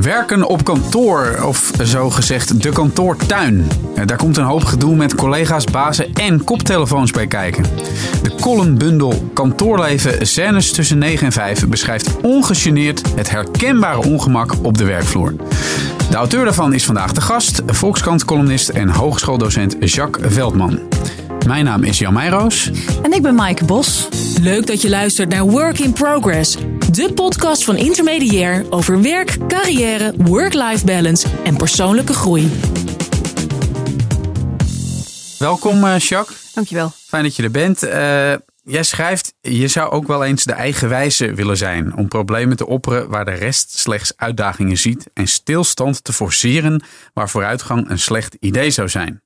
Werken op kantoor, of zo gezegd de kantoortuin. Daar komt een hoop gedoe met collega's, bazen en koptelefoons bij kijken. De columnbundel Kantoorleven scènes tussen 9 en 5 beschrijft ongegeneerd het herkenbare ongemak op de werkvloer. De auteur daarvan is vandaag de gast, Volkskrant-columnist en hogeschooldocent Jacques Veldman. Mijn naam is Jan Meijroos. En ik ben Maaike Bos. Leuk dat je luistert naar Work in Progress, de podcast van Intermediair over werk, carrière, work-life balance en persoonlijke groei. Welkom eh, Jacques. Dankjewel. Fijn dat je er bent. Eh, jij schrijft, je zou ook wel eens de eigenwijze willen zijn om problemen te opperen waar de rest slechts uitdagingen ziet en stilstand te forceren waar vooruitgang een slecht idee zou zijn.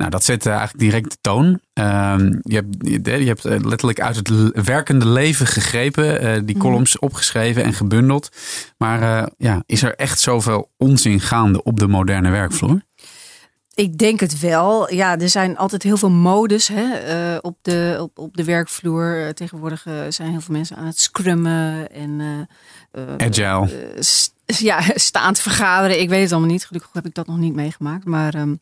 Nou, dat zet eh, eigenlijk direct de toon. Ehm, je, hebt, je, hebt eh, letterlijk uit het werkende leven gegrepen, eh, die columns opgeschreven en gebundeld. Maar ja, is er echt zoveel onzin gaande op de moderne werkvloer? Ik denk het wel. Ja, er zijn altijd heel veel modes hè, op, de, op, op de werkvloer. Tegenwoordig zijn heel veel mensen aan het scrummen en Agile. st- ja, staand vergaderen. Ik weet het allemaal niet. Gelukkig heb ik dat nog niet meegemaakt. Maar, ehm,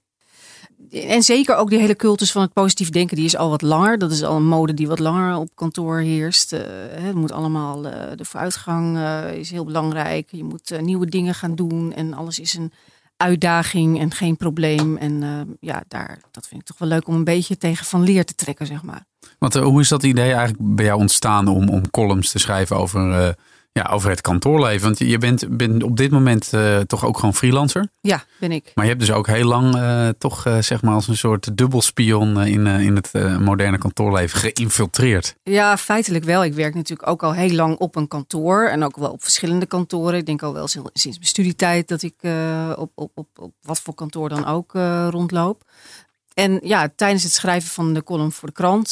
en zeker ook die hele cultus van het positief denken, die is al wat langer. Dat is al een mode die wat langer op kantoor heerst. Eh, het moet allemaal, eh, de vooruitgang eh, is heel belangrijk. Je moet nieuwe dingen gaan doen en alles is een uitdaging en geen probleem. En ja, daar, dat vind ik toch wel leuk om een beetje tegen van leer te trekken, zeg maar. Want hoe is dat idee eigenlijk bij jou ontstaan om, om columns te schrijven over, ja, over het kantoorleven? Want je bent, bent op dit moment eh, toch ook gewoon freelancer. Ja, ben ik. Maar je hebt dus ook heel lang eh, toch eh, zeg maar als een soort dubbelspion in, in het moderne kantoorleven geïnfiltreerd. Ja, feitelijk wel. Ik werk natuurlijk ook al heel lang op een kantoor. En ook wel op verschillende kantoren. Ik denk al wel sinds mijn studietijd dat ik op, op, op, op wat voor kantoor dan ook rondloop. En ja, tijdens het schrijven van de column voor de krant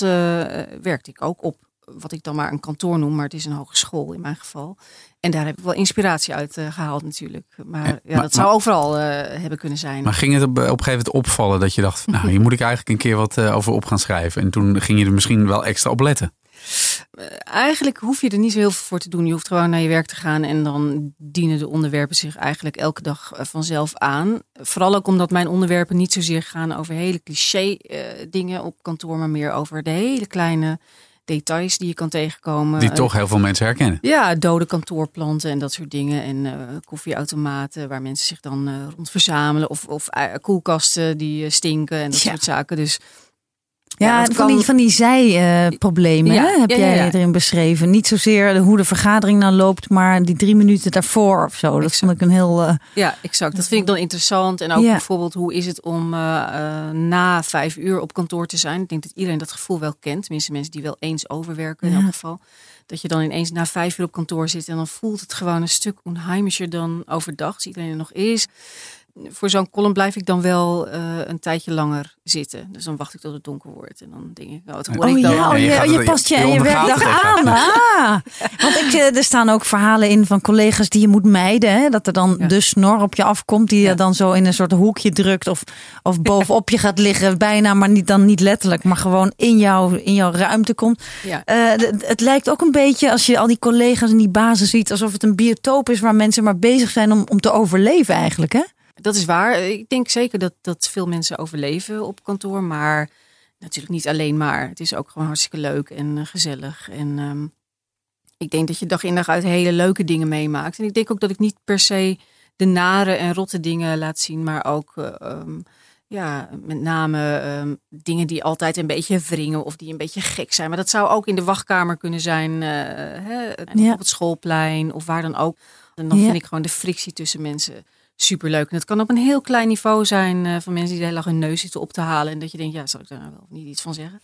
werkte ik ook op wat ik dan maar een kantoor noem. Maar het is een hogeschool in mijn geval. En daar heb ik wel inspiratie uit eh, gehaald natuurlijk. Maar Ja, ja, maar- dat zou maar- overal eh, hebben kunnen zijn. Maar ging het op, op een gegeven moment opvallen dat je dacht, nou hier moet ik eigenlijk een keer wat eh, over op gaan schrijven. En toen ging je er misschien wel extra op letten. Eigenlijk hoef je er niet zo heel veel voor te doen. Je hoeft gewoon naar je werk te gaan en dan dienen de onderwerpen zich eigenlijk elke dag eh, vanzelf aan. Vooral ook omdat mijn onderwerpen niet zozeer gaan over hele cliché eh, dingen op kantoor, maar meer over de hele kleine details die je kan tegenkomen. Die toch heel veel mensen herkennen. ja, dode kantoorplanten en dat soort dingen. En eh, koffieautomaten waar mensen zich dan eh, rond verzamelen. Of, of eh, koelkasten die stinken en dat Ja. soort zaken. Dus Ja, van, kan- die, van die zijproblemen Ja, heb ja, jij erin beschreven. Niet zozeer de- hoe de vergadering nou loopt, maar die drie minuten daarvoor of zo. Dat Exact. vond ik een heel... eh, Ja, exact. Dat vind ik dan interessant. En ook bijvoorbeeld, hoe is het om eh, eh, na vijf uur op kantoor te zijn? Ik denk dat iedereen dat gevoel wel kent. Tenminste, mensen die wel eens overwerken in elk geval. Dat je dan ineens na vijf uur op kantoor zit en dan voelt het gewoon een stuk onheimischer dan overdag. Als iedereen er nog is. Voor zo'n column blijf ik dan wel eh, een tijdje langer zitten. Dus dan wacht ik tot het donker wordt. En dan denk ik, oh, wat hoor Oh ik dan? ja, oh, je je, past je, je je werkdag aan. Ah. Want ik, eh, er staan ook verhalen in van collega's die je moet mijden. Hè? Dat er dan Ja. de snor op je afkomt die Ja. je dan zo in een soort hoekje drukt. Of, of bovenop je gaat liggen. Bijna, maar niet, dan niet letterlijk. Maar gewoon in, jou, in jouw ruimte komt. Ja. Eh, het lijkt ook een beetje als je al die collega's en die bazen ziet. Alsof het een biotoop is waar mensen maar bezig zijn om, om te overleven eigenlijk. Hè? Dat is waar. Ik denk zeker dat, dat veel mensen overleven op kantoor. Maar natuurlijk niet alleen maar. Het is ook gewoon hartstikke leuk en eh, gezellig. En ehm, ik denk dat je dag in dag uit hele leuke dingen meemaakt. En ik denk ook dat ik niet per se de nare en rotte dingen laat zien. Maar ook eh, ehm, ja, met name ehm, dingen die altijd een beetje wringen of die een beetje gek zijn. Maar dat zou ook in de wachtkamer kunnen zijn. eh, hè, Ja. op het schoolplein of waar dan ook. En dan Ja. vind ik gewoon de frictie tussen mensen superleuk. En het kan op een heel klein niveau zijn eh, van mensen die de hele dag hun neus zitten op te halen. En dat je denkt, ja, zal ik daar nou wel niet iets van zeggen?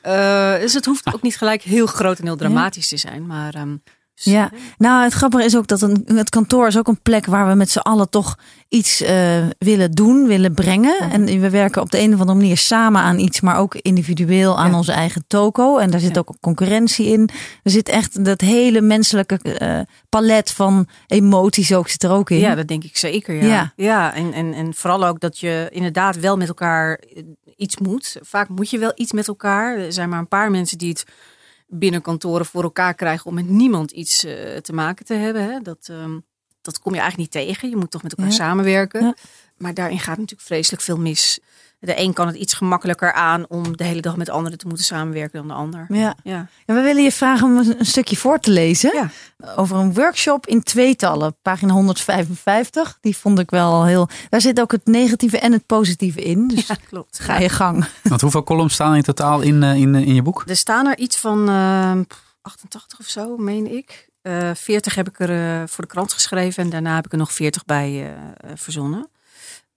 Eh, dus het hoeft ook niet gelijk heel groot en heel dramatisch te zijn. Maar ehm, Ja, nou het grappige is ook dat een, het kantoor is ook een plek waar we met z'n allen toch iets eh, willen doen, willen brengen. En we werken op de een of andere manier samen aan iets, maar ook individueel aan Ja. onze eigen toko. En daar zit Ja. ook concurrentie in. Er zit echt dat hele menselijke eh, palet van emoties ook zit er ook in. Ja, dat denk ik zeker. Ja, Ja. ja. en, en, en vooral ook dat je inderdaad wel met elkaar eh, iets moet. Vaak moet je wel iets met elkaar. Er zijn maar een paar mensen die het binnen kantoren voor elkaar krijgen om met niemand iets eh, te maken te hebben. Hè. Dat, ehm, dat kom je eigenlijk niet tegen. Je moet toch met elkaar Ja. samenwerken. Ja. Maar daarin gaat natuurlijk vreselijk veel mis. De een kan het iets gemakkelijker aan om de hele dag met anderen te moeten samenwerken dan de ander. Ja. Ja. En we willen je vragen om een stukje voor te lezen. Ja. Over een workshop in tweetallen. Pagina 155. Die vond ik wel heel... Daar zit ook het negatieve en het positieve in. Dus ja, klopt. ga je gang. Want hoeveel columns staan er in totaal in, eh, in, eh, in je boek? Er staan er iets van eh, 88 of zo, meen ik. Eh 40 heb ik er eh, voor de krant geschreven en daarna heb ik er nog 40 bij verzonnen.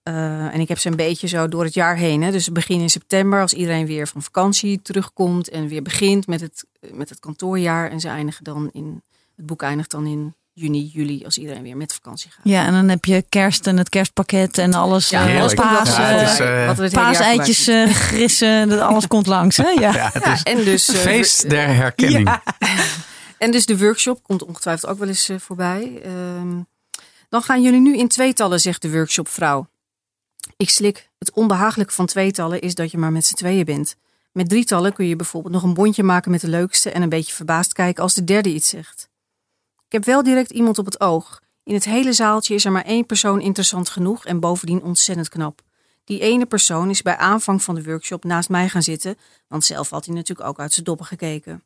Eh, en ik heb ze een beetje zo door het jaar heen. Hè. Dus begin in september, als iedereen weer van vakantie terugkomt en weer begint met het, met het kantoorjaar. En ze eindigen dan in, het boek eindigt dan in juni, juli, als iedereen weer met vakantie gaat. Ja, en dan heb je kerst en het kerstpakket en alles. Ja, eh, heerlijk. paas, Ja, het is, eh, Wat het paaseitjes, grissen, dat alles komt langs. Hè? Ja. Ja, het komt. is Ja, en dus, feest der herkenning. Ja. En dus de workshop komt ongetwijfeld ook wel eens voorbij. Ehm, dan gaan jullie nu in tweetallen, zegt de workshopvrouw. Ik slik. Het onbehagelijke van tweetallen is dat je maar met z'n tweeën bent. Met drietallen kun je bijvoorbeeld nog een bondje maken met de leukste en een beetje verbaasd kijken als de derde iets zegt. Ik heb wel direct iemand op het oog. In het hele zaaltje is er maar één persoon interessant genoeg en bovendien ontzettend knap. Die ene persoon is bij aanvang van de workshop naast mij gaan zitten, want zelf had hij natuurlijk ook uit zijn doppen gekeken.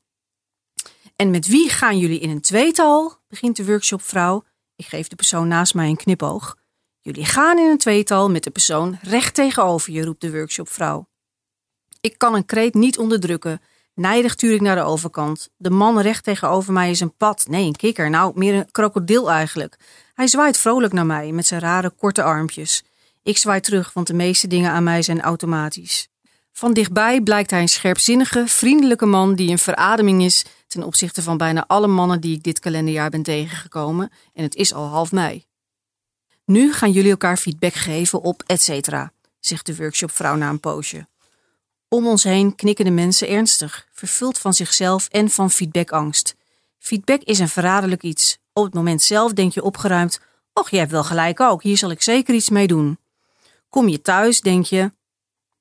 En met wie gaan jullie in een tweetal? begint de workshopvrouw. Ik geef de persoon naast mij een knipoog. Jullie gaan in een tweetal met de persoon recht tegenover je, roept de workshopvrouw. Ik kan een kreet niet onderdrukken. Nijdig tuur ik naar de overkant. De man recht tegenover mij is een pad. Nee, een kikker. Nou, meer een krokodil eigenlijk. Hij zwaait vrolijk naar mij met zijn rare korte armpjes. Ik zwaai terug, want de meeste dingen aan mij zijn automatisch. Van dichtbij blijkt hij een scherpzinnige, vriendelijke man die een verademing is ten opzichte van bijna alle mannen die ik dit kalenderjaar ben tegengekomen. En het is al half mei. Nu gaan jullie elkaar feedback geven op et cetera, zegt de workshopvrouw na een poosje. Om ons heen knikken de mensen ernstig, vervuld van zichzelf en van feedbackangst. Feedback is een verraderlijk iets. Op het moment zelf denk je opgeruimd: Och, je hebt wel gelijk ook, hier zal ik zeker iets mee doen. Kom je thuis, denk je: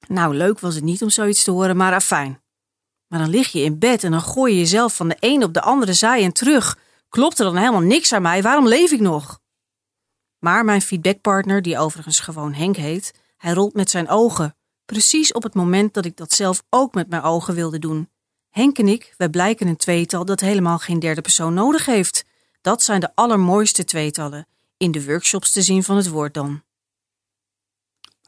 Nou, leuk was het niet om zoiets te horen, maar afijn. Maar dan lig je in bed en dan gooi je jezelf van de een op de andere zij en terug. Klopt er dan helemaal niks aan mij? Waarom leef ik nog? Maar mijn feedbackpartner, die overigens gewoon Henk heet, hij rolt met zijn ogen. Precies op het moment dat ik dat zelf ook met mijn ogen wilde doen. Henk en ik, wij blijken een tweetal dat helemaal geen derde persoon nodig heeft. Dat zijn de allermooiste tweetallen. In de workshops te zien van het woord dan.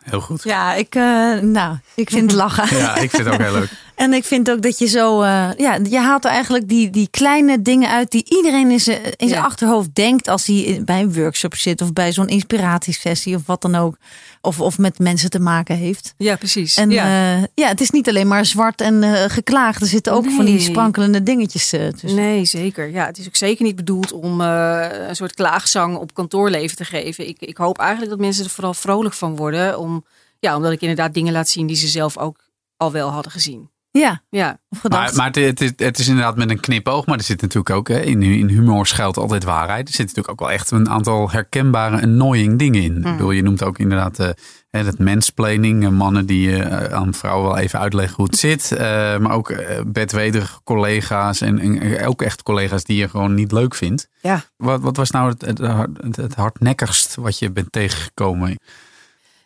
Heel goed. Ja, ik, eh, nou, ik vind het lachen. Ja, ik vind het ook heel leuk. En ik vind ook dat je zo, eh, ja, je haalt er eigenlijk die, die kleine dingen uit die iedereen in zijn, in zijn Ja. achterhoofd denkt als hij bij een workshop zit of bij zo'n inspiratiesessie of wat dan ook. Of, of met mensen te maken heeft. Ja, precies. En ja, ja het is niet alleen maar zwart en eh, geklaagd. Er zitten ook van die sprankelende dingetjes eh, tussen. Nee, zeker. Ja, het is ook zeker niet bedoeld om eh, een soort klaagzang op kantoorleven te geven. Ik, ik hoop eigenlijk dat mensen er vooral vrolijk van worden. Om, ja, omdat ik inderdaad dingen laat zien die ze zelf ook al wel hadden gezien. Ja, Ja, of gedacht. Maar, maar het, het, is- het is inderdaad met een knipoog. Maar er zit natuurlijk ook, hè, in, in humor schuilt altijd waarheid. Er zitten natuurlijk ook wel echt een aantal herkenbare annoying dingen in. Ik bedoel, je noemt ook inderdaad eh, hè, het mensplaining. eh, mannen die eh, aan vrouwen wel even uitleggen hoe het zit. eh, maar ook bedwederige collega's. En, en ook echt collega's die je gewoon niet leuk vindt. ja. Wat, wat was nou het, het, het, het hardnekkigst wat je bent tegengekomen?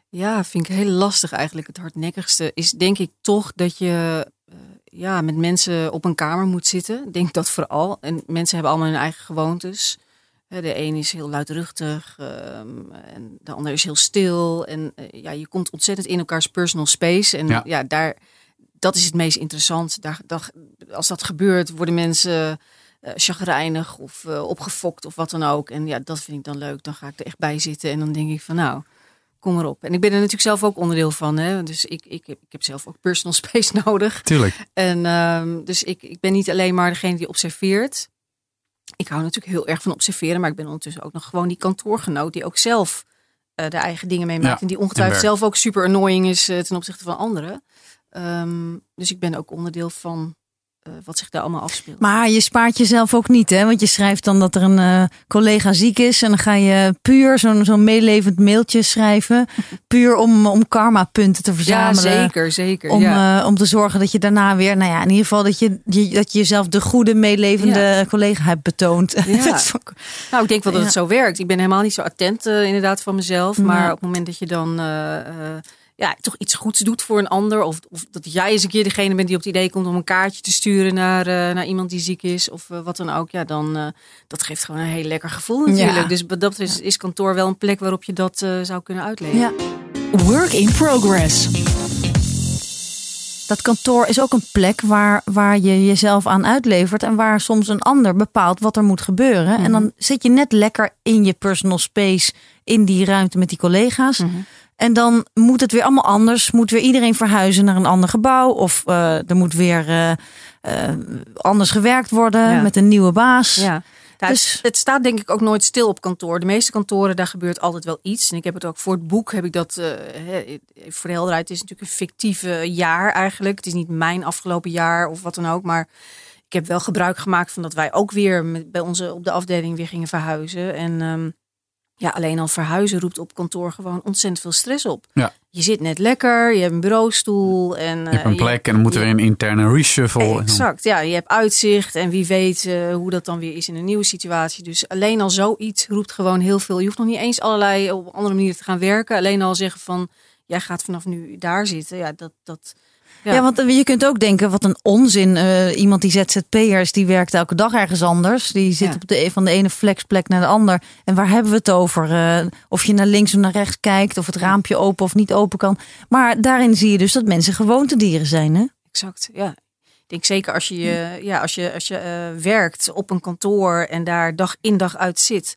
Ja, vind ik heel lastig eigenlijk. Het hardnekkigste is denk ik toch dat je ja, met mensen op een kamer moet zitten. Ik denk dat vooral. En mensen hebben allemaal hun eigen gewoontes. De een is heel luidruchtig ehm, en de ander is heel stil. En eh, ja, je komt ontzettend in elkaars personal space. En Ja. ja, daar, dat is het meest interessant. Daar, daar, als dat gebeurt, worden mensen eh chagrijnig of eh, opgefokt of wat dan ook. En ja, dat vind ik dan leuk. Dan ga ik er echt bij zitten en dan denk ik van nou, kom erop. En ik ben er natuurlijk zelf ook onderdeel van. Hè? Dus ik, ik, heb, ik heb zelf ook personal space nodig. Tuurlijk. En ehm, dus ik, ik ben niet alleen maar degene die observeert. Ik hou natuurlijk heel erg van observeren, maar ik ben ondertussen ook nog gewoon die kantoorgenoot die ook zelf eh, de eigen dingen meemaakt. Ja, en die ongetwijfeld zelf ook super annoying is eh, ten opzichte van anderen. Ehm, dus ik ben ook onderdeel van wat zich daar allemaal afspeelt. Maar je spaart jezelf ook niet, hè? Want je schrijft dan dat er een eh, collega ziek is. En dan ga je puur zo'n zo'n meelevend mailtje schrijven. Puur om, om karma-punten te ja, verzamelen. zeker, zeker. Om, ja. eh, om te zorgen dat je daarna weer, nou ja, in ieder geval dat je, je- dat je jezelf de goede meelevende collega hebt betoond. Ja. Ook- Nou, ik denk wel dat Ja. het zo werkt. Ik ben helemaal niet zo attent eh, inderdaad van mezelf. Maar Ja. op het moment dat je dan eh, eh, ja, toch iets goeds doet voor een ander. Of, of dat jij eens een keer degene bent die op het idee komt om een kaartje te sturen naar, eh, naar iemand die ziek is. Of eh, wat dan ook. Ja, dan uh, dat geeft gewoon een heel lekker gevoel natuurlijk. Ja. Dus dat is, is kantoor wel een plek waarop je dat zou kunnen uitleggen. ja. Work in progress. Dat kantoor is ook een plek waar, waar je jezelf aan uitlevert. En waar soms een ander bepaalt wat er moet gebeuren. Mhm. En dan zit je net lekker in je personal space. In die ruimte met die collega's. Mhm. En dan moet het weer allemaal anders. Moet weer iedereen verhuizen naar een ander gebouw. Of uh, er moet weer uh, uh, anders gewerkt worden Ja. met een nieuwe baas. Ja. Nou, Dus- het, het staat denk ik ook nooit stil op kantoor. De meeste kantoren, daar gebeurt altijd wel iets. En ik heb het ook voor het boek, heb ik dat, uh, he, voor de helderheid, het is natuurlijk een fictieve jaar eigenlijk. Het is niet mijn afgelopen jaar of wat dan ook, maar ik heb wel gebruik gemaakt van dat wij ook weer met, bij onze op de afdeling weer gingen verhuizen. En um, ja, alleen al verhuizen roept op kantoor gewoon ontzettend veel stress op. Ja. Je zit net lekker, je hebt een bureaustoel en Je hebt een plek en dan moet er weer een interne reshuffle. Exact, ja. Je hebt uitzicht en wie weet uh, hoe dat dan weer is in een nieuwe situatie. Dus alleen al zoiets roept gewoon heel veel. Je hoeft nog niet eens allerlei op andere manieren te gaan werken. Alleen al zeggen van, jij gaat vanaf nu daar zitten. Ja, dat... dat ja. ja, want je kunt ook denken, wat een onzin. Uh, iemand die ZZP'er is, die werkt elke dag ergens anders. Die zit ja. op de, van de ene flexplek naar de ander. En waar hebben we het over? Uh, of je naar links of naar rechts kijkt, of het raampje open of niet open kan. Maar daarin zie je dus dat mensen gewoontedieren zijn, hè? Exact, ja. Ik denk zeker als je, ja, als je, als je uh, werkt op een kantoor en daar dag in dag uit zit.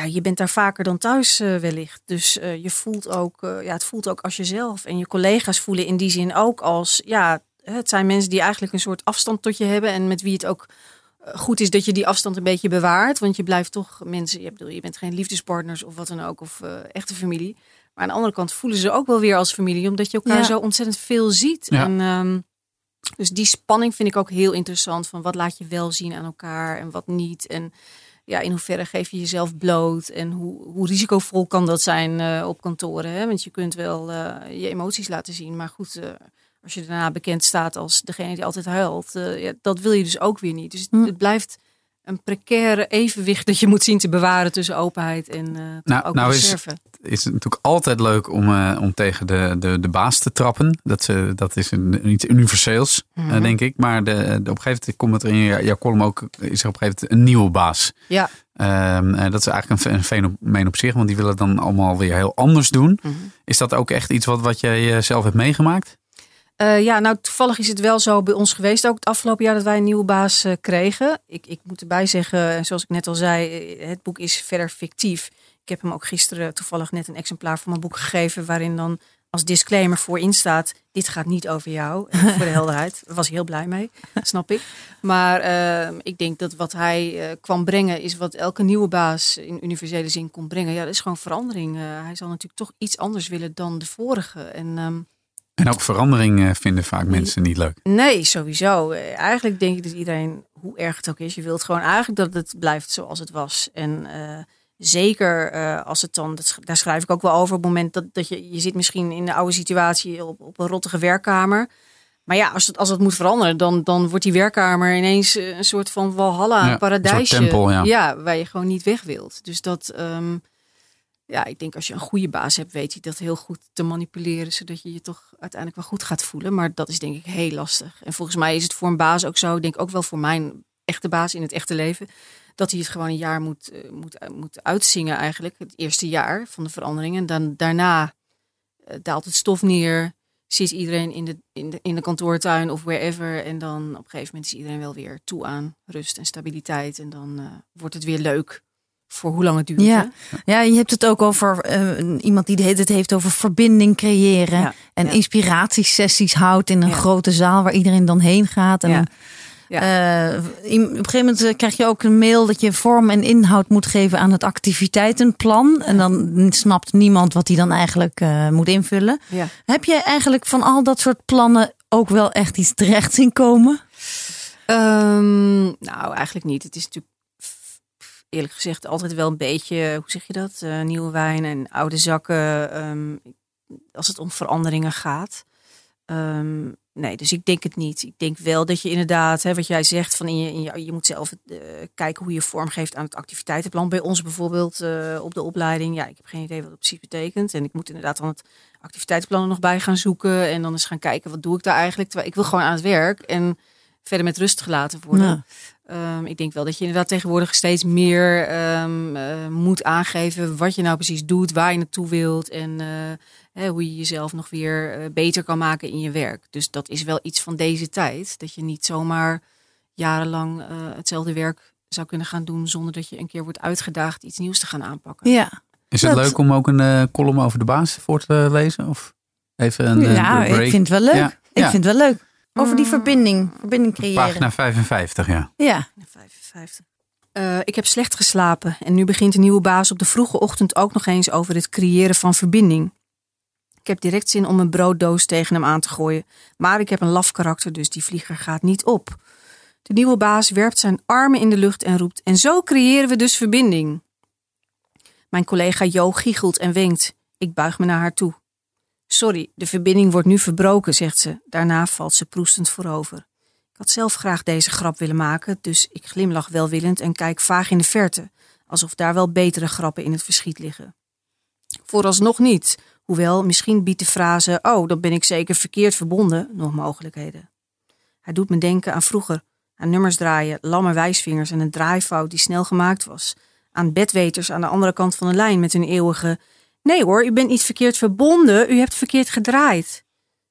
Ja, je bent daar vaker dan thuis uh, wellicht. Dus uh, je voelt ook, uh, ja, het voelt ook als jezelf. En je collega's voelen in die zin ook als, ja, het zijn mensen die eigenlijk een soort afstand tot je hebben. En met wie het ook goed is dat je die afstand een beetje bewaart. Want je blijft toch mensen, je, bedoel, je bent geen liefdespartners of wat dan ook, of echte familie. Maar aan de andere kant voelen ze ook wel weer als familie, omdat je elkaar ja. zo ontzettend veel ziet. Ja. En, um, dus die spanning vind ik ook heel interessant. Van wat laat je wel zien aan elkaar en wat niet. En ja, in hoeverre geef je jezelf bloot en hoe, hoe risicovol kan dat zijn uh, op kantoren? Hè? Want je kunt wel uh, je emoties laten zien, maar goed, uh, als je daarna bekend staat als degene die altijd huilt, ja, dat wil je dus ook weer niet. Dus Hm. het, het blijft een precaire evenwicht dat je moet zien te bewaren tussen openheid en nou, ook nou. Is, is het natuurlijk altijd leuk om, om tegen de, de, de baas te trappen. Dat, ze, dat is een, iets universeels, Mhm. mm -hmm. denk ik. Maar de, de, op een gegeven moment komt het er in jouw column ook, is er op een gegeven moment een nieuwe baas. Ja. Um, dat is eigenlijk een, een fenomeen op zich, want die willen dan allemaal weer heel anders doen. Mhm. Is dat ook echt iets wat, wat jij zelf hebt meegemaakt? Uh, ja, nou toevallig is het wel zo bij ons geweest ook het afgelopen jaar dat wij een nieuwe baas uh, kregen. Ik, ik moet erbij zeggen, zoals ik net al zei, eh, het boek is verder fictief. Ik heb hem ook gisteren toevallig net een exemplaar van mijn boek gegeven waarin dan als disclaimer voorin staat, dit gaat niet over jou, voor de helderheid. Daar was hij heel blij mee, snap ik. Maar uh, ik denk dat wat hij uh, kwam brengen is wat elke nieuwe baas in universele zin kon brengen. Ja, dat is gewoon verandering. Uh, hij zal natuurlijk toch iets anders willen dan de vorige. En, um, en ook verandering eh, vinden vaak mensen niet leuk. Nee, sowieso. Eh, Eigenlijk denk ik dat iedereen, hoe erg het ook is, je wilt gewoon eigenlijk dat het blijft zoals het was. En uh, zeker uh, als het dan, dat, daar schrijf ik ook wel over, op het moment dat, dat je, je zit misschien in de oude situatie op, op een rottige werkkamer. Maar ja, als het, als het moet veranderen, dan, dan wordt die werkkamer ineens een soort van walhalla, ja, paradijsje. Een tempel, ja. ja. waar je gewoon niet weg wilt. Dus dat, um, ja, ik denk als je een goede baas hebt, weet je dat heel goed te manipuleren, zodat je je toch uiteindelijk wel goed gaat voelen. Maar dat is denk ik heel lastig. En volgens mij is het voor een baas ook zo, ik denk ook wel voor mijn echte baas in het echte leven, dat hij het gewoon een jaar moet, uh, moet, uh, moet uitzingen eigenlijk. Het eerste jaar van de verandering. En dan daarna uh, daalt het stof neer, zit iedereen in de, in, de, in de kantoortuin of wherever. En dan op een gegeven moment is iedereen wel weer toe aan rust en stabiliteit. En dan wordt het weer leuk voor hoe lang het duurt. Ja, ja je hebt het ook over uh, iemand die het heeft over verbinding creëren. Ja, en ja. inspiratiesessies houdt in een Ja. grote zaal waar iedereen dan heen gaat. En Ja. uh, in- op een gegeven moment eh, krijg je ook een mail dat je vorm en inhoud moet geven aan het activiteitenplan. En dan snapt niemand wat hij dan eigenlijk uh, moet invullen. Ja. Heb je eigenlijk van al dat soort plannen ook wel echt iets terecht zien komen? Ehm, nou, eigenlijk niet. Het is natuurlijk eerlijk gezegd altijd wel een beetje, hoe zeg je dat? Eh, nieuwe wijn en oude zakken. ehm, als het om veranderingen gaat. Ehm, nee, dus ik denk het niet. Ik denk wel dat je inderdaad, hè, wat jij zegt, van in je, in je, je moet zelf eh, kijken hoe je vorm geeft aan het activiteitenplan. Bij ons bijvoorbeeld eh, op de opleiding. Ja, ik heb geen idee wat dat precies betekent. En ik moet inderdaad dan het activiteitenplan er nog bij gaan zoeken. En dan eens gaan kijken, wat doe ik daar eigenlijk? Terwijl ik wil gewoon aan het werk en verder met rust gelaten worden. Ja. Ehm, ik denk wel dat je inderdaad tegenwoordig steeds meer ehm, eh, moet aangeven wat je nou precies doet, waar je naartoe wilt en eh, hè, hoe je jezelf nog weer eh, beter kan maken in je werk. Dus dat is wel iets van deze tijd, dat je niet zomaar jarenlang hetzelfde werk zou kunnen gaan doen zonder dat je een keer wordt uitgedaagd iets nieuws te gaan aanpakken. Ja, Is het Dat- leuk om ook een column over de baas voor te lezen? Of even een ja break? ik vind het wel leuk. Ja, Ik ja. vind het wel leuk. Over die verbinding, verbinding creëren. Pagina 55, ja. Ja, 55. Eh, ik heb slecht geslapen en nu begint de nieuwe baas op de vroege ochtend ook nog eens over het creëren van verbinding. Ik heb direct zin om een brooddoos tegen hem aan te gooien, maar ik heb een laf karakter, dus die vlieger gaat niet op. De nieuwe baas werpt zijn armen in de lucht en roept: En zo creëren we dus verbinding. Mijn collega Jo giechelt en wenkt. Ik buig me naar haar toe. Sorry, de verbinding wordt nu verbroken, zegt ze. Daarna valt ze proestend voorover. Ik had zelf graag deze grap willen maken, dus ik glimlach welwillend en kijk vaag in de verte, alsof daar wel betere grappen in het verschiet liggen. Vooralsnog niet, hoewel misschien biedt de frase: Oh, dan ben ik zeker verkeerd verbonden nog mogelijkheden. Hij doet me denken aan vroeger, aan nummers draaien, lamme wijsvingers en een draaifout die snel gemaakt was. Aan bedweters aan de andere kant van de lijn met hun eeuwige: Nee hoor, u bent niet verkeerd verbonden, u hebt verkeerd gedraaid.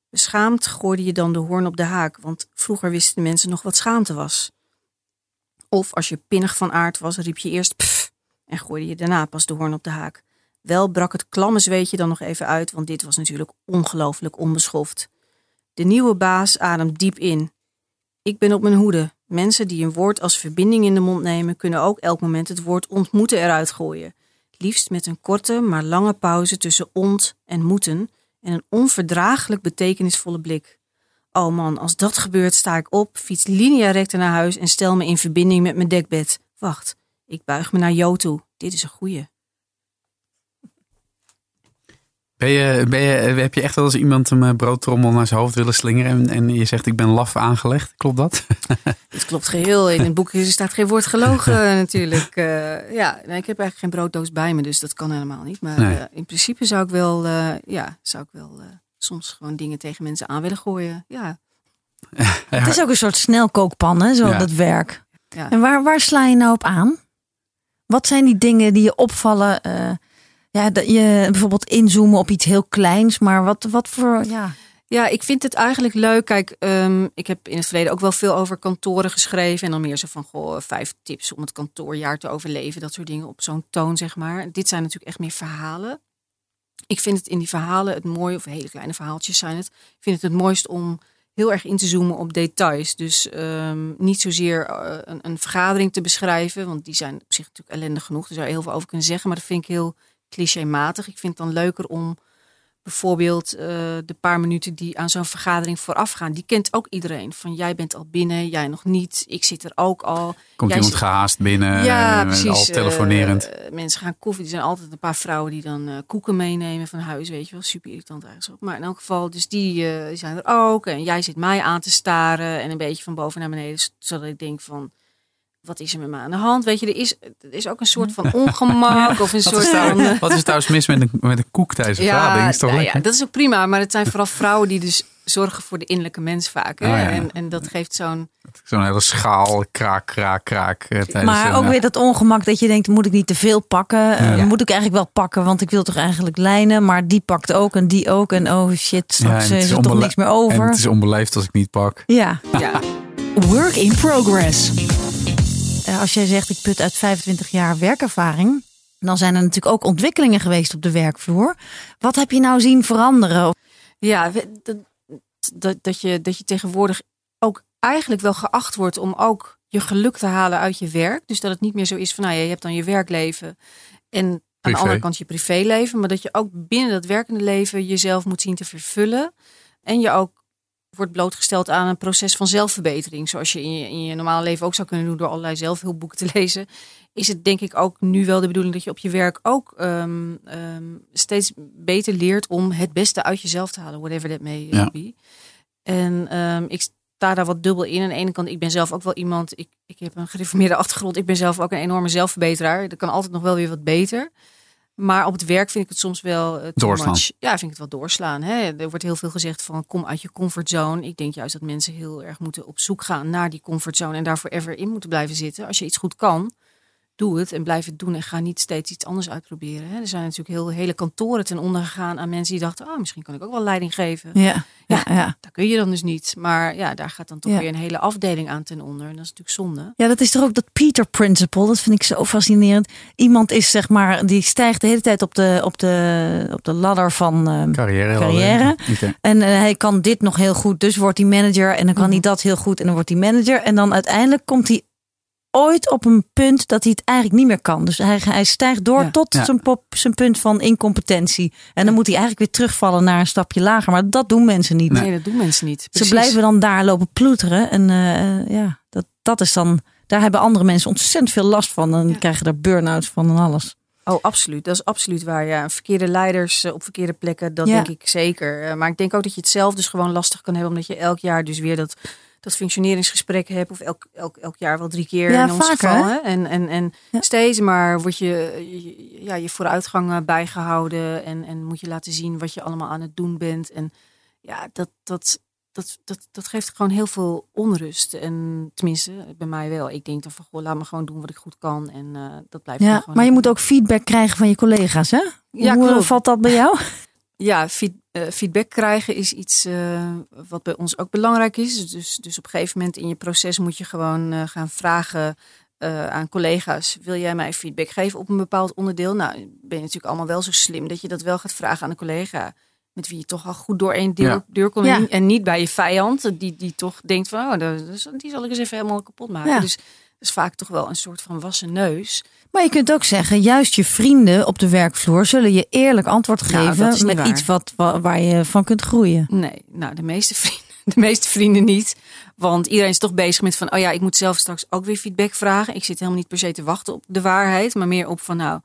Beschaamd gooide je dan de hoorn op de haak, want vroeger wisten mensen nog wat schaamte was. Of als je pinnig van aard was, riep je eerst pff en gooide je daarna pas de hoorn op de haak. Wel brak het klamme zweetje dan nog even uit, want dit was natuurlijk ongelooflijk onbeschoft. De nieuwe baas ademt diep in. Ik ben op mijn hoede. Mensen die een woord als verbinding in de mond nemen, kunnen ook elk moment het woord ontmoeten eruit gooien. Liefst met een korte maar lange pauze tussen ont en moeten en een onverdraaglijk betekenisvolle blik. Oh man, als dat gebeurt, sta ik op, fiets linea recta naar huis en stel me in verbinding met mijn dekbed. Wacht, ik buig me naar Jo toe. Dit is een goeie. Ben je, ben je, heb je echt wel eens iemand een eh, broodtrommel naar zijn hoofd willen slingeren en, en je zegt ik ben laf aangelegd? Klopt dat? Het klopt geheel. In het boek staat geen woord gelogen natuurlijk. Eh, ja, nee, ik heb eigenlijk geen brooddoos bij me, dus dat kan helemaal niet. Maar Nee. eh, in principe zou ik wel, eh, ja, zou ik wel eh, soms gewoon dingen tegen mensen aan willen gooien. Ja, het is ook een soort snelkookpan, hè, zo Ja. dat werk. ja. En waar, waar sla je nou op aan? Wat zijn die dingen die je opvallen? Ja, dat je bijvoorbeeld inzoomen op iets heel kleins, maar wat, wat voor, ja. Ja, ik vind het eigenlijk leuk. Kijk, ehm, ik heb in het verleden ook wel veel over kantoren geschreven. En dan meer zo van, goh, vijf tips om het kantoorjaar te overleven. Dat soort dingen op zo'n toon, zeg maar. Dit zijn natuurlijk echt meer verhalen. Ik vind het in die verhalen het mooi, of hele kleine verhaaltjes zijn het. Ik vind het het mooist om heel erg in te zoomen op details. Dus ehm, niet zozeer eh, een, een vergadering te beschrijven. Want die zijn op zich natuurlijk ellendig genoeg. Daar zou je heel veel over kunnen zeggen. Maar dat vind ik heel clichématig. Ik vind het dan leuker om bijvoorbeeld eh, de paar minuten die aan zo'n vergadering vooraf gaan, die kent ook iedereen. Van jij bent al binnen, jij nog niet, ik zit er ook al. Komt Jij iemand zit- gehaast binnen, ja, eh, precies. al telefonerend? eh, mensen gaan koffie. Er zijn altijd een paar vrouwen die dan eh, koeken meenemen van huis, weet je wel. Super irritant eigenlijk. Maar in elk geval, dus die, die zijn er ook. En jij zit mij aan te staren en een beetje van boven naar beneden. z- Zodat ik denk van, wat is er met me aan de hand? Weet je, er is, er is ook een soort van ongemak of een wat, soort is van... eh, wat is trouwens mis met een, met een koek tijdens een vergadering? Is toch nou ja, dat is ook prima. Maar het zijn vooral vrouwen die dus zorgen voor de innerlijke mens vaak. Hè? Oh ja. en, en dat geeft zo'n... Zo'n hele schaal, kraak, kraak, kraak. eh, tijdens Maar ook eh, weer dat ongemak dat je denkt, moet ik niet te veel pakken? Ja. Moet ik eigenlijk wel pakken, want ik wil toch eigenlijk lijnen. Maar die pakt ook en die ook. En oh shit, Ja, straks en het is is er toch niks meer En over. het is onbeleefd als ik niet pak. Ja, Ja, Work in progress. Eh, als jij zegt ik put uit 25 jaar werkervaring. Dan zijn er natuurlijk ook ontwikkelingen geweest op de werkvloer. Wat heb je nou zien veranderen? ja dat, dat, dat, je, dat je tegenwoordig ook eigenlijk wel geacht wordt om ook je geluk te halen uit je werk. Dus dat het niet meer zo is van, nou ja, je hebt dan je werkleven en aan de andere kant je privéleven. Maar dat je ook binnen dat werkende leven jezelf moet zien te vervullen. En je ook wordt blootgesteld aan een proces van zelfverbetering. Zoals je in, je in je normale leven ook zou kunnen doen door allerlei zelfhulpboeken te lezen. Is het denk ik ook nu wel de bedoeling dat je op je werk ook ehm, ehm, steeds beter leert om het beste uit jezelf te halen. Whatever that may Ja. be. En ehm, ik sta daar wat dubbel in. Aan de ene kant, ik ben zelf ook wel iemand, ik, ik heb een gereformeerde achtergrond. Ik ben zelf ook een enorme zelfverbeteraar. Dat kan altijd nog wel weer wat beter. Maar op het werk vind ik het soms wel too Doorslaan. much. Ja, vind ik het wel doorslaan. Hè? Er wordt heel veel gezegd van kom uit je comfortzone. Ik denk juist dat mensen heel erg moeten op zoek gaan naar die comfortzone en daar forever in moeten blijven zitten. Als je iets goed kan, doe het en blijf het doen en ga niet steeds iets anders uitproberen. Hè? Er zijn natuurlijk heel hele kantoren ten onder gegaan aan mensen die dachten, oh, misschien kan ik ook wel leiding geven. Ja, ja, ja. Dat kun je dan dus niet. Maar ja, daar gaat dan toch Ja. weer een hele afdeling aan ten onder. En dat is natuurlijk zonde. Ja, dat is toch ook dat Peter Principle. Dat vind ik zo fascinerend. Iemand is zeg maar, die stijgt de hele tijd op de, op de, op de ladder van ehm, Carrière. Carrière. En eh, hij kan dit nog heel goed, dus wordt hij manager. En dan kan hij dat heel goed en dan wordt hij manager. En dan uiteindelijk komt hij ooit op een punt dat hij het eigenlijk niet meer kan. Dus hij, hij stijgt door Ja. tot Ja. zijn, pop, zijn punt van incompetentie. En dan moet hij eigenlijk weer terugvallen naar een stapje lager. Maar dat doen mensen niet. Nee, dat doen mensen niet. Ze blijven dan daar lopen ploeteren. En eh, ja, dat, dat is dan. Daar hebben andere mensen ontzettend veel last van. Dan Ja. krijgen er burn-outs van en alles. Oh, absoluut. Dat is absoluut waar. Ja, verkeerde leiders eh, op verkeerde plekken, dat Ja. denk ik zeker. Eh, Maar ik denk ook dat je het zelf dus gewoon lastig kan hebben, omdat je elk jaar dus weer dat, dat functioneringsgesprek hebt, of elk, elk, elk jaar wel drie keer Ja, in ons vaker, geval. hè? En, en, en Ja. steeds maar wordt je, je- ja, je vooruitgang eh, bijgehouden en, en moet je laten zien wat je allemaal aan het doen bent. En ja, dat, dat, dat, dat, dat geeft gewoon heel veel onrust. En tenminste, bij mij wel. Ik denk dan van, goh, laat me gewoon doen wat ik goed kan. En eh, dat blijft Ja, gewoon maar je moet ook feedback krijgen van je collega's, hè? Ja, Hoe klopt. valt dat bij jou? Ja, feed- eh, feedback krijgen is iets eh, wat bij ons ook belangrijk is. Dus, dus op een gegeven moment in je proces moet je gewoon eh, gaan vragen eh, aan collega's: wil jij mij feedback geven op een bepaald onderdeel? Nou, ben je natuurlijk allemaal wel zo slim dat je dat wel gaat vragen aan een collega. Met wie je toch al goed door één deur, Ja. deur. Ja. En niet bij je vijand, die, die toch denkt van, oh, die zal ik eens even helemaal kapot maken. Ja. Dus dat is vaak toch wel een soort van wassen neus. Maar je kunt ook zeggen, juist je vrienden op de werkvloer zullen je eerlijk antwoord Nou, geven niet met waar. iets wat, wa- waar je van kunt groeien. Nee, nou de meeste vrienden, de meeste vrienden niet. Want iedereen is toch bezig met van, oh ja, ik moet zelf straks ook weer feedback vragen. Ik zit helemaal niet per se te wachten op de waarheid, maar meer op van, nou,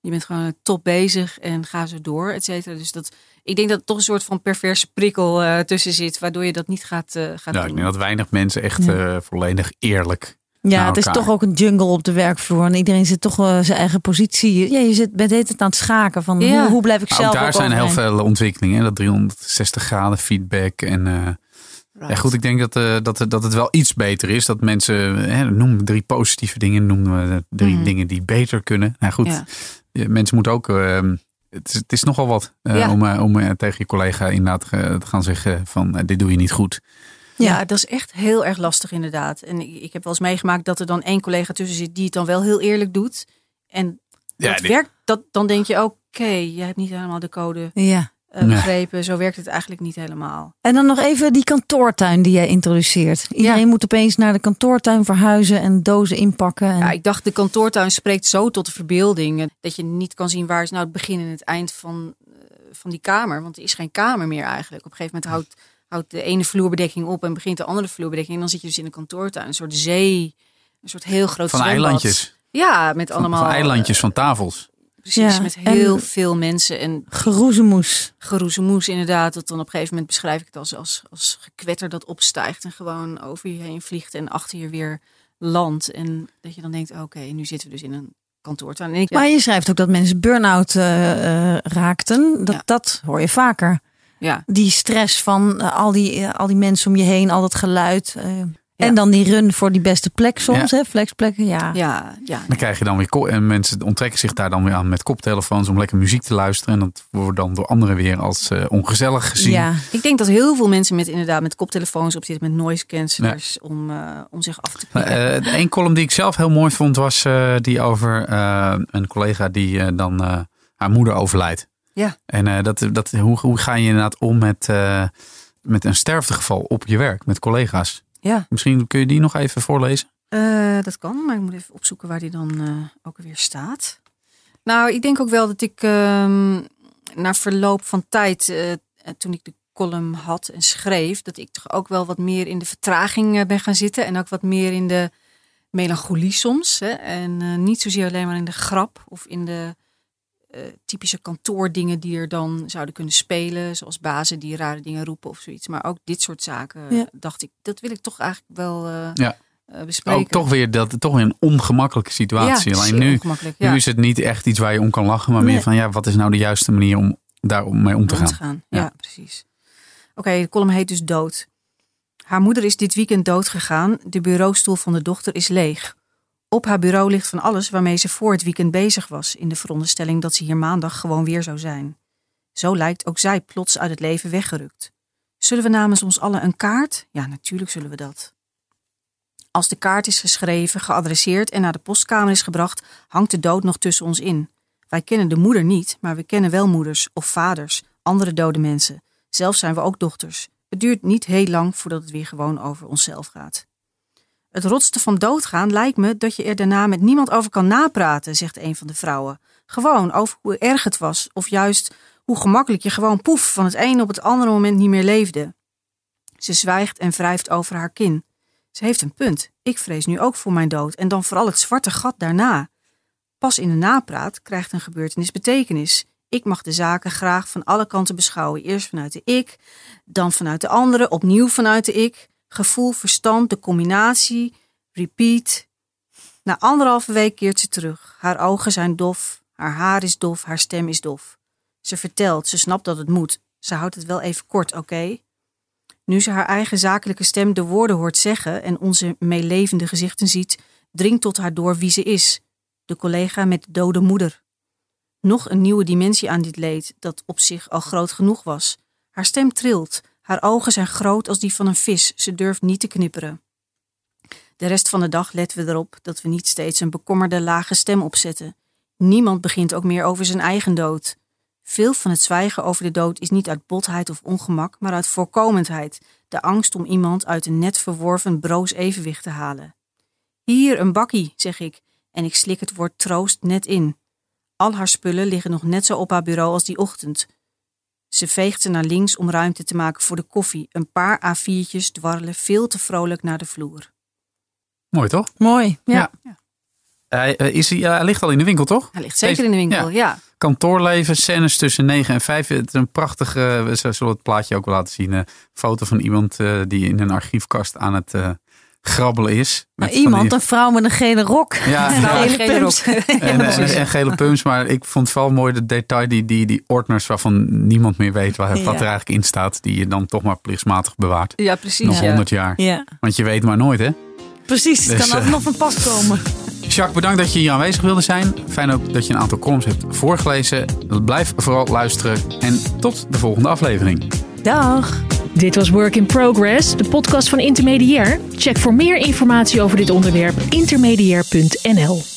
je bent gewoon top bezig en ga zo door, et cetera. Dus dat, ik denk dat er toch een soort van perverse prikkel eh, tussen zit, waardoor je dat niet gaat, eh gaat Ja, ik doen. denk dat weinig mensen echt Ja. eh, volledig eerlijk. Ja, het is toch ook een jungle op de werkvloer. En iedereen zit toch eh, zijn eigen positie. Ja, je zit bent hele tijd aan het schaken van Ja. hoe, hoe blijf ik Maar zelf ook daar ook zijn heel veel ontwikkelingen. hè, Dat 360 graden feedback. En eh, Right. ja, goed, ik denk dat, eh, dat, het- dat het wel iets beter is. Dat mensen, hè, noem drie positieve dingen, noemen we drie Mhm. dingen die beter kunnen. Nou goed, Ja. mensen moeten ook... eh, het, is, het is nogal wat Ja. om, om tegen je collega inderdaad te gaan zeggen van dit doe je niet goed. Ja, dat is echt heel erg lastig inderdaad. En ik, ik heb wel eens meegemaakt dat er dan één collega tussen zit die het dan wel heel eerlijk doet. En Ja, dat werkt, dat, dan denk je, oké, jij hebt niet helemaal de code Ja. eh, Nee. begrepen. Zo werkt het eigenlijk niet helemaal. En dan nog even die kantoortuin die jij introduceert. Iedereen moet opeens naar de kantoortuin verhuizen en dozen inpakken. En... Ja, ik dacht, de kantoortuin spreekt zo tot de verbeelding. eh, Dat je niet kan zien waar is nou het begin en het eind van, eh, van die kamer. Want er is geen kamer meer eigenlijk. Op een gegeven moment houdt, houdt de ene vloerbedekking op en begint de andere vloerbedekking. En dan zit je dus in een kantoortuin. Een soort zee, een soort heel groot Van zwembad. eilandjes. Ja, met Van, allemaal van eilandjes, eh, van tafels. Precies, Ja, met en- heel veel mensen en Geroezemoes. geroezemoes inderdaad. Dat dan op een gegeven moment beschrijf ik het als, als, als gekwetter dat opstijgt en gewoon over je heen vliegt en achter je weer landt. En dat je dan denkt, oké, nu zitten we dus in een kantoortuin. En ik, Maar je schrijft ook dat mensen burn-out eh, eh, raakten. Dat, Ja. dat hoor je vaker. Ja, Die stress van eh, al, die, eh, al die mensen om je heen, al dat geluid. eh, Ja. En dan die run voor die beste plek soms, Ja. hè? Flexplekken, ja. ja, ja. Dan krijg je dan weer en mensen onttrekken zich daar dan weer aan met koptelefoons om lekker muziek te luisteren. En dat wordt dan door anderen weer als eh, ongezellig gezien. Ja. Ik denk dat heel veel mensen met inderdaad met koptelefoons op zitten met noise cancellers om, eh, om zich af te pikken. Eh, de één column die ik zelf heel mooi vond was eh, die over eh, een collega die dan eh, haar moeder overlijdt. Ja. En eh, dat, dat, hoe, hoe ga je inderdaad om met, eh, met een sterftegeval op je werk, met collega's? ja, Misschien kun je die nog even voorlezen? Eh, dat kan, maar ik moet even opzoeken waar die dan ook weer staat. Nou, ik denk ook wel dat ik ehm, na verloop van tijd, toen ik de column had en schreef, dat ik toch ook wel wat meer in de vertraging ben gaan zitten. En ook wat meer in de melancholie soms. Hè? En niet zozeer alleen maar in de grap of in de typische kantoordingen die er dan zouden kunnen spelen. Zoals bazen die rare dingen roepen of zoiets. Maar ook dit soort zaken Ja. dacht ik, dat wil ik toch eigenlijk wel eh, Ja. eh, bespreken. Ook toch weer, dat, toch weer een ongemakkelijke situatie. Ja, Alleen nu, ongemakkelijk, ja. nu is het niet echt iets waar je om kan lachen. Maar meer van, ja, wat is nou de juiste manier om daar mee om te gaan? Ja, Ja. precies. Oké, de column heet dus Dood. Haar moeder is dit weekend dood gegaan. De bureaustoel van de dochter is leeg. Op haar bureau ligt van alles waarmee ze voor het weekend bezig was, in de veronderstelling dat ze hier maandag gewoon weer zou zijn. Zo lijkt ook zij plots uit het leven weggerukt. Zullen we namens ons allen een kaart? Ja, natuurlijk zullen we dat. Als de kaart is geschreven, geadresseerd en naar de postkamer is gebracht, hangt de dood nog tussen ons in. Wij kennen de moeder niet, maar we kennen wel moeders of vaders, andere dode mensen. Zelf zijn we ook dochters. Het duurt niet heel lang voordat het weer gewoon over onszelf gaat. Het rotste van doodgaan lijkt me dat je er daarna met niemand over kan napraten, zegt een van de vrouwen. Gewoon over hoe erg het was, of juist hoe gemakkelijk je gewoon poef van het een op het andere moment niet meer leefde. Ze zwijgt en wrijft over haar kin. Ze heeft een punt. Ik vrees nu ook voor mijn dood en dan vooral het zwarte gat daarna. Pas in de napraat krijgt een gebeurtenis betekenis. Ik mag de zaken graag van alle kanten beschouwen. Eerst vanuit de ik, dan vanuit de andere, opnieuw vanuit de ik. Gevoel, verstand, de combinatie, repeat. Na anderhalve week keert ze terug. Haar ogen zijn dof, haar haar is dof, haar stem is dof. Ze vertelt, ze snapt dat het moet. Ze houdt het wel even kort, oké? Nu ze haar eigen zakelijke stem de woorden hoort zeggen en onze meelevende gezichten ziet, dringt tot haar door wie ze is. De collega met de dode moeder. Nog een nieuwe dimensie aan dit leed, dat op zich al groot genoeg was. Haar stem trilt, haar ogen zijn groot als die van een vis, ze durft niet te knipperen. De rest van de dag letten we erop dat we niet steeds een bekommerde lage stem opzetten. Niemand begint ook meer over zijn eigen dood. Veel van het zwijgen over de dood is niet uit botheid of ongemak, maar uit voorkomendheid, de angst om iemand uit een net verworven broos evenwicht te halen. Hier een bakkie, zeg ik, en ik slik het woord troost net in. Al haar spullen liggen nog net zo op haar bureau als die ochtend. Ze veegt ze naar links om ruimte te maken voor de koffie. Een paar A4'tjes dwarrelen veel te vrolijk naar de vloer. Mooi toch? Mooi. Ja. Ja. Hij, eh, is hij, hij ligt al in de winkel, toch? Hij ligt zeker Deze- in de winkel, ja. Kantoorleven, scènes tussen 9 en 5. Het is een prachtige, eh, we zullen het plaatje ook wel laten zien. Een foto van iemand eh, die in een archiefkast aan het eh, grabbelen is. Maar iemand, die- een vrouw met een gele rok. Ja, En ja. gele Gele pumps. rok. en, en, en gele pumps. Maar ik vond vooral mooi de detail, die, die, die ordners waarvan niemand meer weet wat Ja. er eigenlijk in staat. Die je dan toch maar plichtsmatig bewaart. Ja, precies. Nog ja. 100 jaar. Ja, Want je weet maar nooit hè. precies. Het Dus, kan altijd eh, nog van pas komen. Jacques, bedankt dat je hier aanwezig wilde zijn. Fijn ook dat je een aantal columns hebt voorgelezen. Blijf vooral luisteren en tot de volgende aflevering. Dag. Dit was Work in Progress, de podcast van Intermediair. Check voor meer informatie over dit onderwerp intermediair.nl.